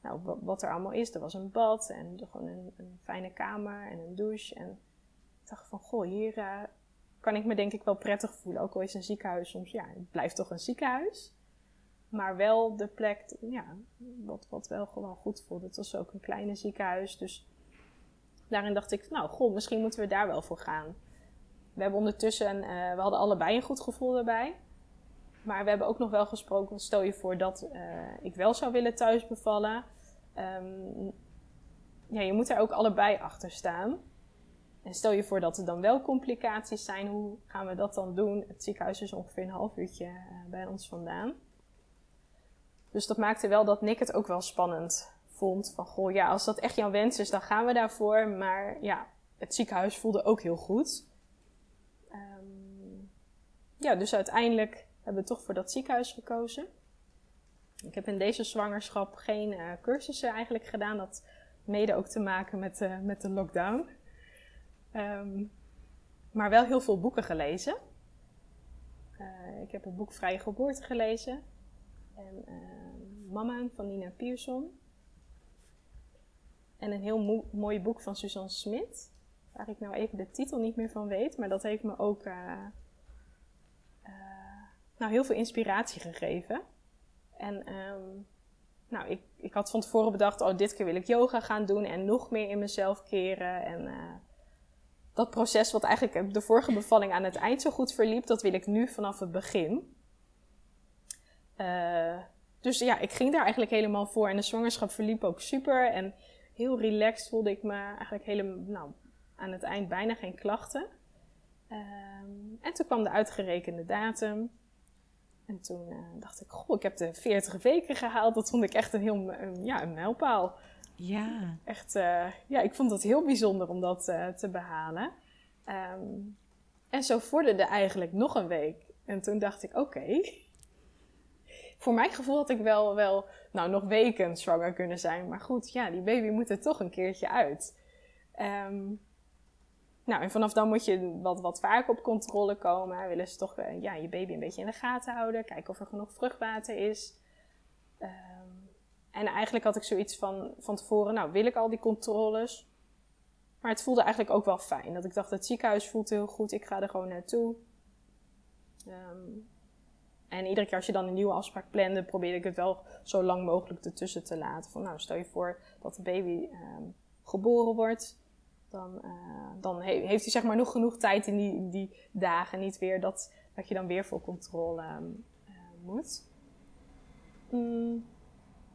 nou, wa- wat er allemaal is. Er was een bad en gewoon een, een fijne kamer en een douche. En ik dacht van, goh, hier uh, kan ik me denk ik wel prettig voelen. Ook al is een ziekenhuis soms, ja, het blijft toch een ziekenhuis. Maar wel de plek, ja, wat, wat wel gewoon goed voelde. Het was ook een kleine ziekenhuis, dus daarin dacht ik, nou, goh, misschien moeten we daar wel voor gaan. We hebben ondertussen, uh, we hadden allebei een goed gevoel daarbij. Maar we hebben ook nog wel gesproken, stel je voor dat uh, ik wel zou willen thuis bevallen. Um, ja, je moet er ook allebei achter staan. En stel je voor dat er dan wel complicaties zijn, hoe gaan we dat dan doen? Het ziekenhuis is ongeveer een half uurtje uh, bij ons vandaan. Dus dat maakte wel dat Nick het ook wel spannend vond. Van goh, ja, als dat echt jouw wens is, dan gaan we daarvoor. Maar ja, het ziekenhuis voelde ook heel goed. Um, ja, dus uiteindelijk hebben we toch voor dat ziekenhuis gekozen. Ik heb in deze zwangerschap geen uh, cursussen eigenlijk gedaan. Dat mede ook te maken met, uh, met de lockdown. Um, maar wel heel veel boeken gelezen. Uh, ik heb het boek Vrije Geboorte gelezen. En ehm, Mama van Nina Pierson. En een heel mo mooi boek van Suzanne Smit. Waar ik nou even de titel niet meer van weet. Maar dat heeft me ook nou, heel veel inspiratie gegeven. En um, nou, ik, ik had van tevoren bedacht, oh, dit keer wil ik yoga gaan doen en nog meer in mezelf keren. En dat proces wat eigenlijk de vorige bevalling aan het eind zo goed verliep, dat wil ik nu vanaf het begin. Uh, dus ja, ik ging daar eigenlijk helemaal voor en de zwangerschap verliep ook super. En heel relaxed voelde ik me eigenlijk helemaal, nou, aan het eind bijna geen klachten. Um, en toen kwam de uitgerekende datum. En toen uh, dacht ik, goh, ik heb de 40 weken gehaald. Dat vond ik echt een heel ja, een mijlpaal. Ja. Echt, uh, ja, ik vond het heel bijzonder om dat uh, te behalen. Um, en zo vorderde eigenlijk nog een week. En toen dacht ik, oké. Okay. Voor mijn gevoel had ik wel, wel nou, nog weken zwanger kunnen zijn. Maar goed, ja, die baby moet er toch een keertje uit. Um, nou, en vanaf dan moet je wat, wat vaker op controle komen. Willen ze toch uh, ja, je baby een beetje in de gaten houden. Kijken of er genoeg vruchtwater is. Um, en eigenlijk had ik zoiets van, van tevoren, nou wil ik al die controles. Maar het voelde eigenlijk ook wel fijn. Dat ik dacht, het ziekenhuis voelt heel goed. Ik ga er gewoon naartoe. Um, en iedere keer als je dan een nieuwe afspraak plande, probeerde ik het wel zo lang mogelijk ertussen te laten. Van nou, stel je voor dat de baby um, geboren wordt dan, uh, dan he heeft hij zeg maar nog genoeg tijd in die, die dagen niet weer dat, dat je dan weer voor controle um, uh, moet. Mm,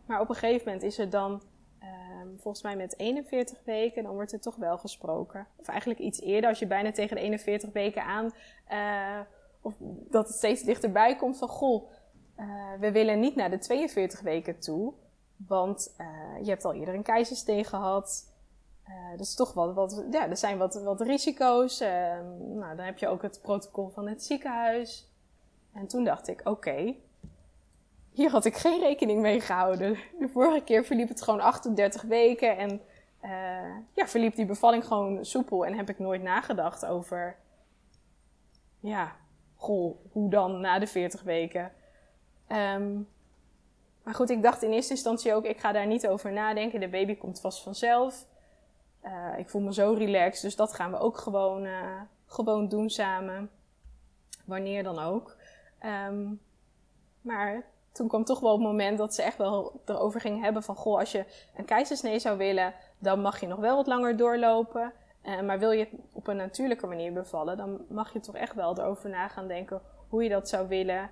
maar op een gegeven moment is er dan, um, volgens mij met 41 weken, dan wordt er toch wel gesproken. Of eigenlijk iets eerder, als je bijna tegen de 41 weken aan, uh, of dat het steeds dichterbij komt van, goh, we willen niet naar de 42 weken toe. Want je hebt al eerder een keizersteen gehad. Uh, dat is toch wat, wat, ja, er zijn wat, wat risico's. Uh, nou, dan heb je ook het protocol van het ziekenhuis. En toen dacht ik, oké, hier had ik geen rekening mee gehouden. De vorige keer verliep het gewoon 38 weken en ja, verliep die bevalling gewoon soepel. En heb ik nooit nagedacht over, ja, goh, hoe dan na de 40 weken. Um, maar goed, ik dacht in eerste instantie ook, ik ga daar niet over nadenken. De baby komt vast vanzelf. Uh, ik voel me zo relaxed, dus dat gaan we ook gewoon, uh, gewoon doen samen. Wanneer dan ook. Um, maar toen kwam toch wel het moment dat ze echt wel erover ging hebben van... Goh, als je een keizersnee zou willen, dan mag je nog wel wat langer doorlopen. Uh, maar wil je het op een natuurlijke manier bevallen, dan mag je toch echt wel erover na gaan denken hoe je dat zou willen.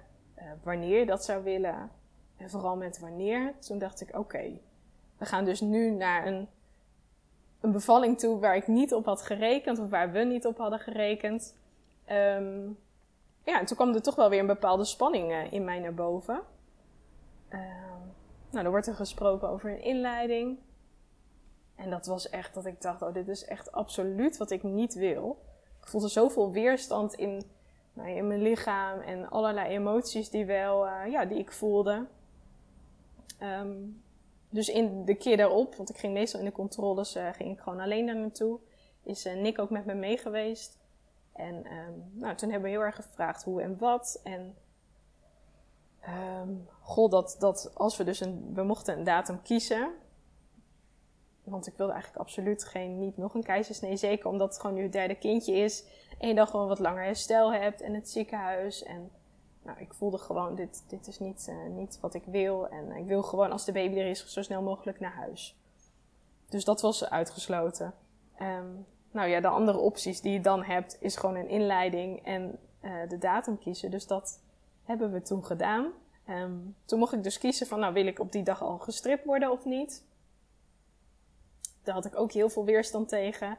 wanneer je dat zou willen. En vooral met wanneer. Toen dacht ik, oké, we gaan dus nu naar een een bevalling toe waar ik niet op had gerekend, of waar we niet op hadden gerekend. Um, ja, en toen kwam er toch wel weer een bepaalde spanning uh, in mij naar boven. Uh, nou, dan wordt er gesproken over een inleiding. En dat was echt dat ik dacht, oh, dit is echt absoluut wat ik niet wil. Ik voelde zoveel weerstand in, nou, in mijn lichaam en allerlei emoties die, wel, uh, ja, die ik voelde. Um, dus in de keer daarop, want ik ging meestal in de controles, uh, ging ik gewoon alleen daar naartoe. Is uh, Nick ook met me mee geweest. En um, nou, toen hebben we heel erg gevraagd hoe en wat. En um, dat, dat als we dus een, we mochten een datum kiezen. Want ik wilde eigenlijk absoluut geen, niet nog een keizersnee. Zeker omdat het gewoon nu het derde kindje is. En je dan gewoon wat langer herstel hebt. En het ziekenhuis. En nou, ik voelde gewoon, dit, dit is niet, uh, niet wat ik wil. En ik wil gewoon als de baby er is, zo snel mogelijk naar huis. Dus dat was uitgesloten. Um, nou ja, de andere opties die je dan hebt, is gewoon een inleiding en uh, de datum kiezen. Dus dat hebben we toen gedaan. Um, toen mocht ik dus kiezen van, nou wil ik op die dag al gestript worden of niet. Daar had ik ook heel veel weerstand tegen.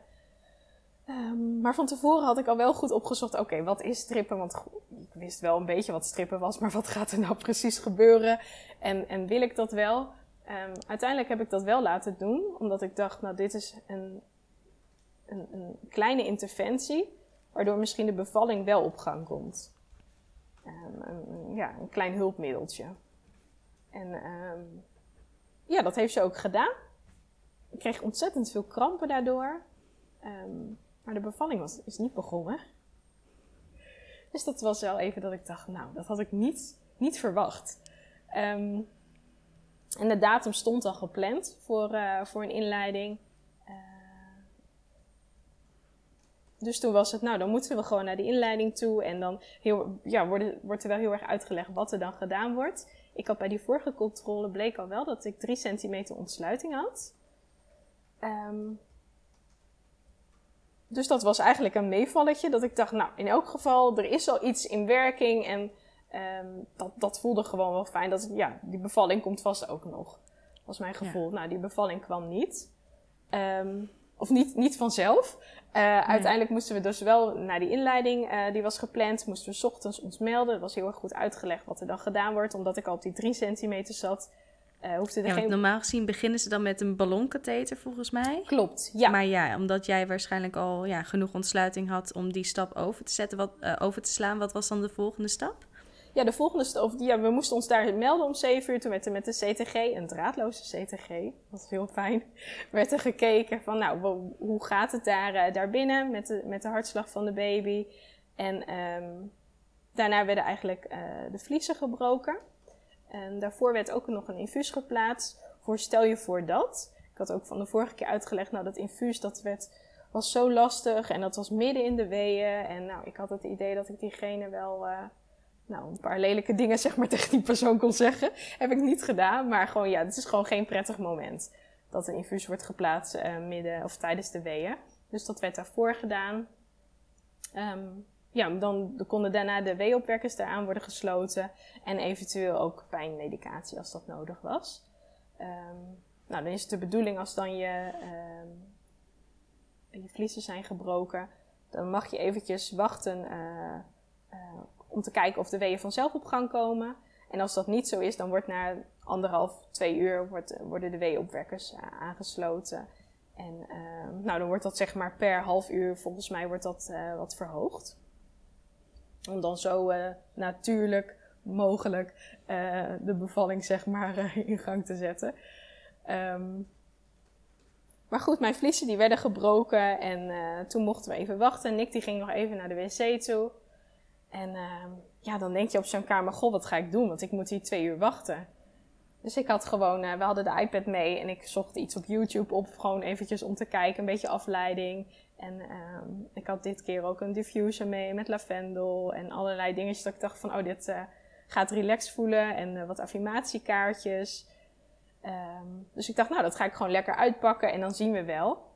Um, maar van tevoren had ik al wel goed opgezocht, oké, wat is strippen? Want ik wist wel een beetje wat strippen was, [LAUGHS] maar wat gaat er nou precies gebeuren? En, en wil ik dat wel? Um, uiteindelijk heb ik dat wel laten doen, omdat ik dacht, nou, dit is een, een, een kleine interventie, waardoor misschien de bevalling wel op gang komt. Um, een, ja, een klein hulpmiddeltje. En ja, dat heeft ze ook gedaan. Ik kreeg ontzettend veel krampen daardoor. maar de bevalling was, is niet begonnen. Dus dat was wel even dat ik dacht, nou, dat had ik niet, niet verwacht. Um, en de datum stond al gepland voor, uh, voor een inleiding. Uh, dus toen was het, nou, dan moeten we gewoon naar die inleiding toe. En dan heel, ja, wordt, wordt er wel heel erg uitgelegd wat er dan gedaan wordt. Ik had bij die vorige controle bleek al wel dat ik 3 centimeter ontsluiting had. Um, dus dat was eigenlijk een meevalletje. Dat ik dacht, nou, in elk geval, er is al iets in werking. En Um, dat, dat voelde gewoon wel fijn. Dat, ja, die bevalling komt vast ook nog. Was mijn gevoel. Nou, die bevalling kwam niet. Um, of niet, niet vanzelf. Uh, nee. Uiteindelijk moesten we dus wel naar die inleiding, uh, die was gepland, moesten we s ochtends ons melden. Het was heel erg goed uitgelegd wat er dan gedaan wordt, omdat ik al op die drie centimeter zat. Uh, hoefde er ja, geen... Normaal gezien beginnen ze dan met een ballonkatheter, volgens mij. Klopt, ja. Maar ja, omdat jij waarschijnlijk al ja, genoeg ontsluiting had om die stap over te zetten, wat, over te slaan, wat was dan de volgende stap? Ja, de volgende stap, ja, we moesten ons daar melden om 7 uur. Toen werd er met de CTG, een draadloze CTG, dat was heel fijn, [LAUGHS] werd er gekeken van, nou, hoe gaat het daar, uh, daar binnen met de, met de hartslag van de baby. En um, daarna werden eigenlijk de vliezen gebroken. En daarvoor werd ook nog een infuus geplaatst. Voor stel je voor dat. Ik had ook van de vorige keer uitgelegd, nou, dat infuus dat werd, was zo lastig en dat was midden in de weeën. En nou, ik had het idee dat ik diegene wel... Uh, nou, een paar lelijke dingen zeg maar [LAUGHS] tegen die persoon kon zeggen. Heb ik niet gedaan, maar gewoon ja, het is gewoon geen prettig moment. Dat een infuus wordt geplaatst uh, midden of tijdens de weeën. Dus dat werd daarvoor gedaan. Um, ja, dan konden daarna de weeopwekkers eraan worden gesloten. En eventueel ook pijnmedicatie als dat nodig was. Um, nou, dan is het de bedoeling als dan je, um, je vliezen zijn gebroken. Dan mag je eventjes wachten uh, uh, om te kijken of de weeën vanzelf op gang komen. En als dat niet zo is, dan wordt na anderhalf, twee uur wordt, worden de weeopwekkers uh, aangesloten. En uh, nou, dan wordt dat zeg maar per half uur, volgens mij, wordt dat wat verhoogd. Om dan zo uh, natuurlijk mogelijk de bevalling zeg maar [LAUGHS] in gang te zetten. Um, maar goed, mijn vliezen die werden gebroken en toen mochten we even wachten. Nick die ging nog even naar de wc toe. En uh, ja, dan denk je op zo'n kamer, goh, wat ga ik doen? Want ik moet hier twee uur wachten. Dus ik had gewoon, we hadden de iPad mee en ik zocht iets op YouTube op, gewoon eventjes om te kijken, een beetje afleiding. En uh, ik had dit keer ook een diffuser mee met lavendel en allerlei dingetjes dat ik dacht van, oh, dit uh, gaat relaxed voelen en uh, wat affirmatiekaartjes. Um, dus ik dacht, nou, dat ga ik gewoon lekker uitpakken en dan zien we wel.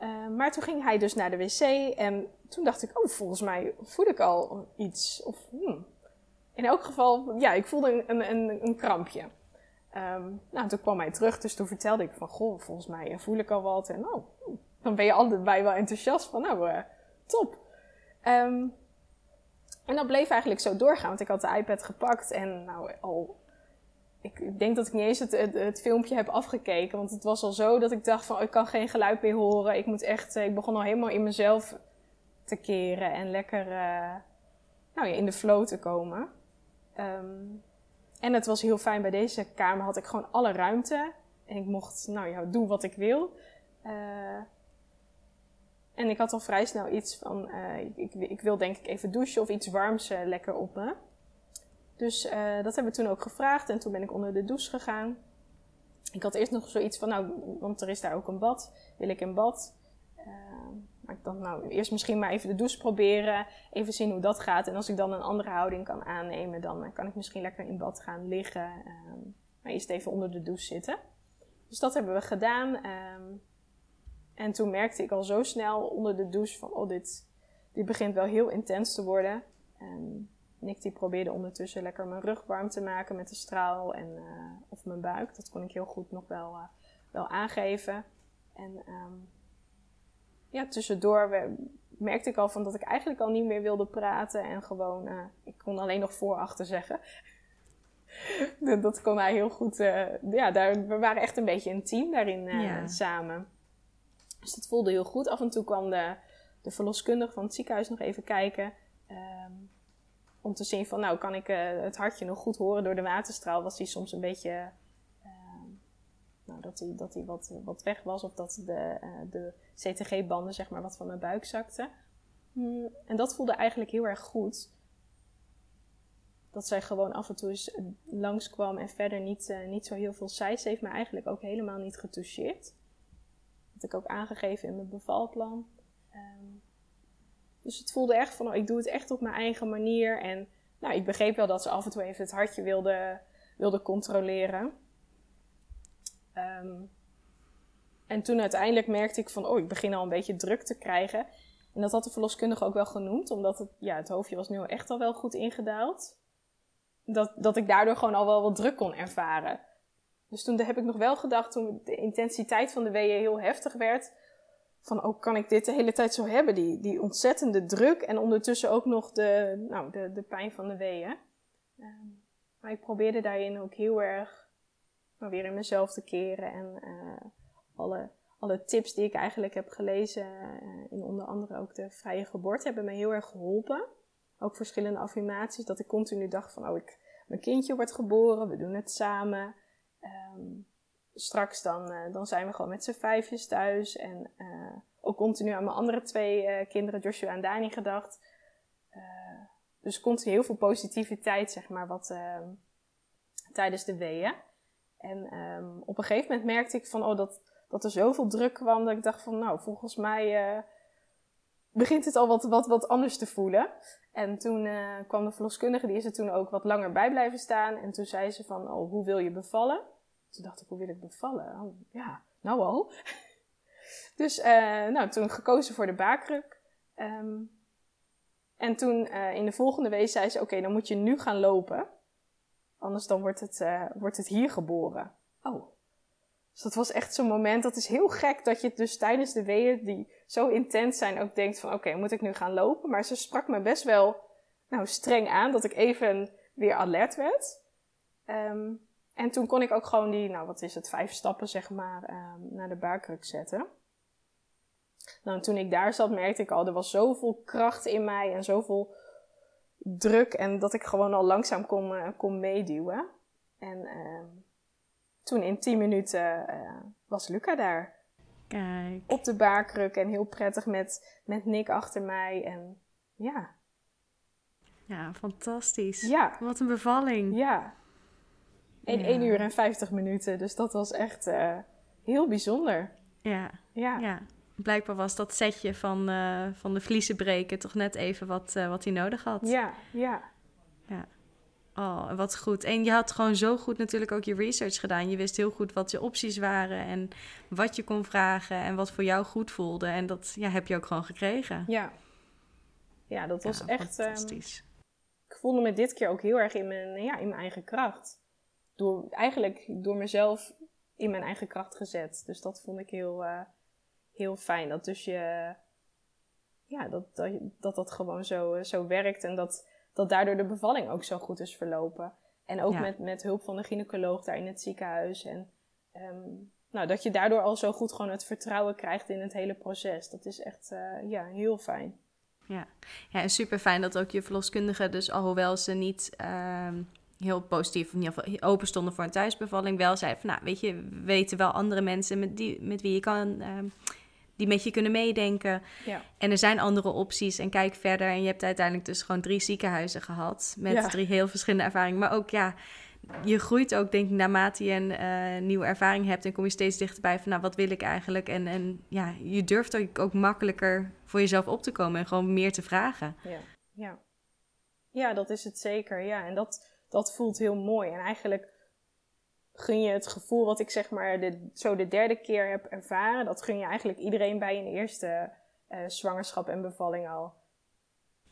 Uh, maar toen ging hij dus naar de wc en toen dacht ik, oh, volgens mij voel ik al iets. Of, hmm. In elk geval, ja, ik voelde een, een, een krampje. Nou, toen kwam hij terug, dus toen vertelde ik van, goh, volgens mij voel ik al wat. En oh, dan ben je allebei wel enthousiast van, nou, uh, top. Um, en dat bleef eigenlijk zo doorgaan, want ik had de iPad gepakt en nou, al ik denk dat ik niet eens het, het, filmpje heb afgekeken. Want het was al zo dat ik dacht van, oh, ik kan geen geluid meer horen. Ik moet echt, eh, ik begon al helemaal in mezelf te keren en lekker uh, nou ja, in de flow te komen. Um, en het was heel fijn, bij deze kamer had ik gewoon alle ruimte. En ik mocht, nou ja, doen wat ik wil. En ik had al vrij snel iets van, uh, ik, ik, wil denk ik even douchen of iets warms uh, lekker op me. Dus uh, dat hebben we toen ook gevraagd en toen ben ik onder de douche gegaan. ik had eerst nog zoiets van, nou, want er is daar ook een bad. Wil ik een bad? Maar ik dacht, nou, eerst misschien maar even de douche proberen. Even zien hoe dat gaat. En als ik dan een andere houding kan aannemen, dan kan ik misschien lekker in bad gaan liggen. Maar eerst even onder de douche zitten. Dus dat hebben we gedaan. En toen merkte ik al zo snel onder de douche van, oh, dit, dit begint wel heel intens te worden. En Nick die probeerde ondertussen lekker mijn rug warm te maken met de straal en, uh, of mijn buik. Dat kon ik heel goed nog wel, uh, wel aangeven. En um, ja, tussendoor merkte ik al van dat ik eigenlijk al niet meer wilde praten. En gewoon, uh, ik kon alleen nog voor achter zeggen. [LAUGHS] dat kon hij heel goed. ja, daar, we waren echt een beetje een team daarin ja. samen. Dus dat voelde heel goed. Af en toe kwam de, de verloskundige van het ziekenhuis nog even kijken. Um, om te zien van, nou, kan ik uh, het hartje nog goed horen door de waterstraal? Was hij soms een beetje, uh, nou, dat hij, dat wat, wat weg was. Of dat de, uh, de CTG-banden, zeg maar, wat van mijn buik zakten. Mm, en dat voelde eigenlijk heel erg goed. Dat zij gewoon af en toe eens langskwam en verder niet, niet zo heel veel zei. Ze heeft me eigenlijk ook helemaal niet getoucheerd ik ook aangegeven in mijn bevalplan. Um, dus het voelde echt van, oh, ik doe het echt op mijn eigen manier. En nou, ik begreep wel dat ze af en toe even het hartje wilde, wilde controleren. Um, en toen uiteindelijk merkte ik van, oh, ik begin al een beetje druk te krijgen. En dat had de verloskundige ook wel genoemd, omdat het, ja, het hoofdje was nu echt al wel goed ingedaald. Dat, dat ik daardoor gewoon al wel wat druk kon ervaren. Dus toen heb ik nog wel gedacht, toen de intensiteit van de weeën heel heftig werd, van oh, kan ik dit de hele tijd zo hebben? Die, die ontzettende druk en ondertussen ook nog de, nou, de, de pijn van de weeën. Ehm, maar ik probeerde daarin ook heel erg maar weer in mezelf te keren en uh, alle, alle tips die ik eigenlijk heb gelezen, uh, in onder andere ook de vrije geboorte, hebben me heel erg geholpen. Ook verschillende affirmaties, dat ik continu dacht van, oh, ik, mijn kindje wordt geboren, we doen het samen. Um, straks dan, uh, dan zijn we gewoon met z'n vijfjes thuis. En uh, ook continu aan mijn andere twee uh, kinderen, Joshua en Dani, gedacht. dus continu heel veel positiviteit, zeg maar, wat ehm, tijdens de weeën. En um, op een gegeven moment merkte ik van, oh, dat, dat er zoveel druk kwam, dat ik dacht van, nou, volgens mij begint het al wat, wat, wat anders te voelen. En toen uh, kwam de verloskundige, die is er toen ook wat langer bij blijven staan. En toen zei ze van, oh, hoe wil je bevallen? Toen dacht ik, hoe wil ik bevallen? Oh, ja, nou al. [LAUGHS] dus uh, nou, toen gekozen voor de baarkruk. Um, en toen uh, in de volgende week zei ze, oké, dan moet je nu gaan lopen. Anders dan wordt het, wordt het hier geboren. Oh, dus dat was echt zo'n moment, dat is heel gek dat je dus tijdens de weeën die zo intens zijn ook denkt van oké, moet ik nu gaan lopen? Maar ze sprak me best wel nou, streng aan dat ik even weer alert werd. Um, en toen kon ik ook gewoon die, nou wat is het, vijf stappen zeg maar, um, naar de buikkruk zetten. Nou, en toen ik daar zat merkte ik al, er was zoveel kracht in mij en zoveel druk. En dat ik gewoon al langzaam kon, uh, kon meeduwen. En um, toen in 10 minuten uh, was Luca daar. Kijk. Op de baarkruk en heel prettig met, met Nick achter mij. En ja. Ja, fantastisch. Ja. Wat een bevalling. Ja. In ja. 1 uur en 50 minuten. Dus dat was echt uh, heel bijzonder. Ja. ja. ja. Blijkbaar was dat setje van, uh, van de vliezen breken toch net even wat, wat hij nodig had. Ja, ja. Ja. Oh, wat goed. En je had gewoon zo goed natuurlijk ook je research gedaan. Je wist heel goed wat je opties waren en wat je kon vragen en wat voor jou goed voelde. En dat ja, heb je ook gewoon gekregen. Ja, ja dat was ja, echt... Fantastisch. Um, ik voelde me dit keer ook heel erg in mijn, ja, in mijn eigen kracht. Door, eigenlijk door mezelf in mijn eigen kracht gezet. Dus dat vond ik heel, uh, heel fijn. Dat dus je... Ja, dat dat, dat, dat gewoon zo, zo werkt en dat dat daardoor de bevalling ook zo goed is verlopen. En ook Ja. met, met hulp van de gynaecoloog daar in het ziekenhuis. En ehm, nou, dat je daardoor al zo goed gewoon het vertrouwen krijgt in het hele proces. Dat is echt eh, ja, heel fijn. Ja, en super fijn dat ook je verloskundige, dus alhoewel ze niet ehm, heel positief, in ieder geval open stonden voor een thuisbevalling, wel zei van, nou, weet je, we weten wel andere mensen met, die, met wie je kan, ehm, die met je kunnen meedenken. Ja. En er zijn andere opties en kijk verder. En je hebt uiteindelijk dus gewoon drie ziekenhuizen gehad, met Ja. drie heel verschillende ervaringen. Maar ook, ja, je groeit ook, denk ik, naarmate je een uh, nieuwe ervaring hebt. En kom je steeds dichterbij van, nou, wat wil ik eigenlijk? En, en ja, je durft ook, ook makkelijker voor jezelf op te komen en gewoon meer te vragen. Ja, ja. ja dat is het zeker. Ja, en dat, dat voelt heel mooi. En eigenlijk gun je het gevoel wat ik zeg maar zo de derde keer heb ervaren, dat gun je eigenlijk iedereen bij een eerste uh, zwangerschap en bevalling al.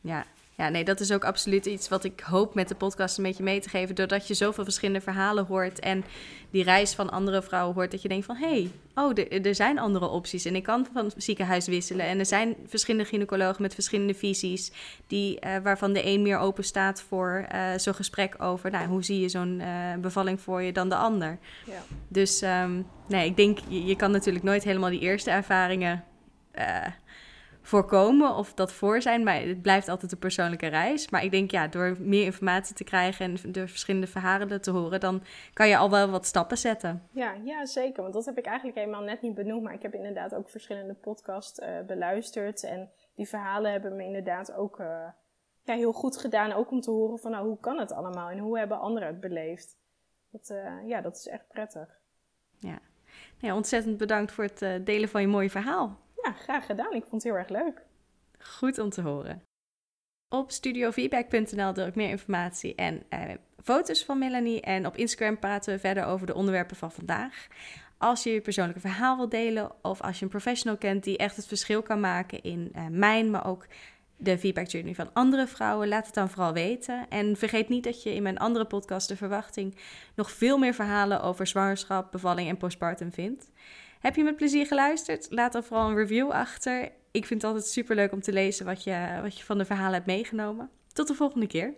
Ja, ja, nee, dat is ook absoluut iets wat ik hoop met de podcast een beetje mee te geven. Doordat je zoveel verschillende verhalen hoort en die reis van andere vrouwen hoort, dat je denkt van hé, hey, oh, er, zijn andere opties. En ik kan van ziekenhuis wisselen. En er zijn verschillende gynaecologen met verschillende visies, die, uh, waarvan de een meer open staat voor uh, zo'n gesprek over nou, hoe zie je zo'n uh, bevalling voor je dan de ander. Ja. Dus um, nee, ik denk, je, je, kan natuurlijk nooit helemaal die eerste ervaringen voorkomen of dat voor zijn. Maar het blijft altijd een persoonlijke reis. Maar ik denk, ja, door meer informatie te krijgen en door verschillende verhalen te horen, dan kan je al wel wat stappen zetten. Ja, ja, zeker. Want dat heb ik eigenlijk helemaal net niet benoemd. Maar ik heb inderdaad ook verschillende podcasts uh, beluisterd. En die verhalen hebben me inderdaad ook uh, ja, heel goed gedaan. Ook om te horen van, nou, hoe kan het allemaal? En hoe hebben anderen het beleefd? Dat, uh, ja, dat is echt prettig. Ja. ja, ontzettend bedankt voor het delen van je mooie verhaal. Ja, graag gedaan. Ik vond het heel erg leuk. Goed om te horen. Op studiofeedback.nl deel ik meer informatie en eh, foto's van Melanie. En op Instagram praten we verder over de onderwerpen van vandaag. Als je je persoonlijke verhaal wilt delen of als je een professional kent die echt het verschil kan maken in uh, mijn, maar ook de feedback journey van andere vrouwen, laat het dan vooral weten. En vergeet niet dat je in mijn andere podcast, De Verwachting, nog veel meer verhalen over zwangerschap, bevalling en postpartum vindt. Heb je met plezier geluisterd? Laat dan vooral een review achter. Ik vind het altijd super leuk om te lezen wat je, wat je van de verhalen hebt meegenomen. Tot de volgende keer.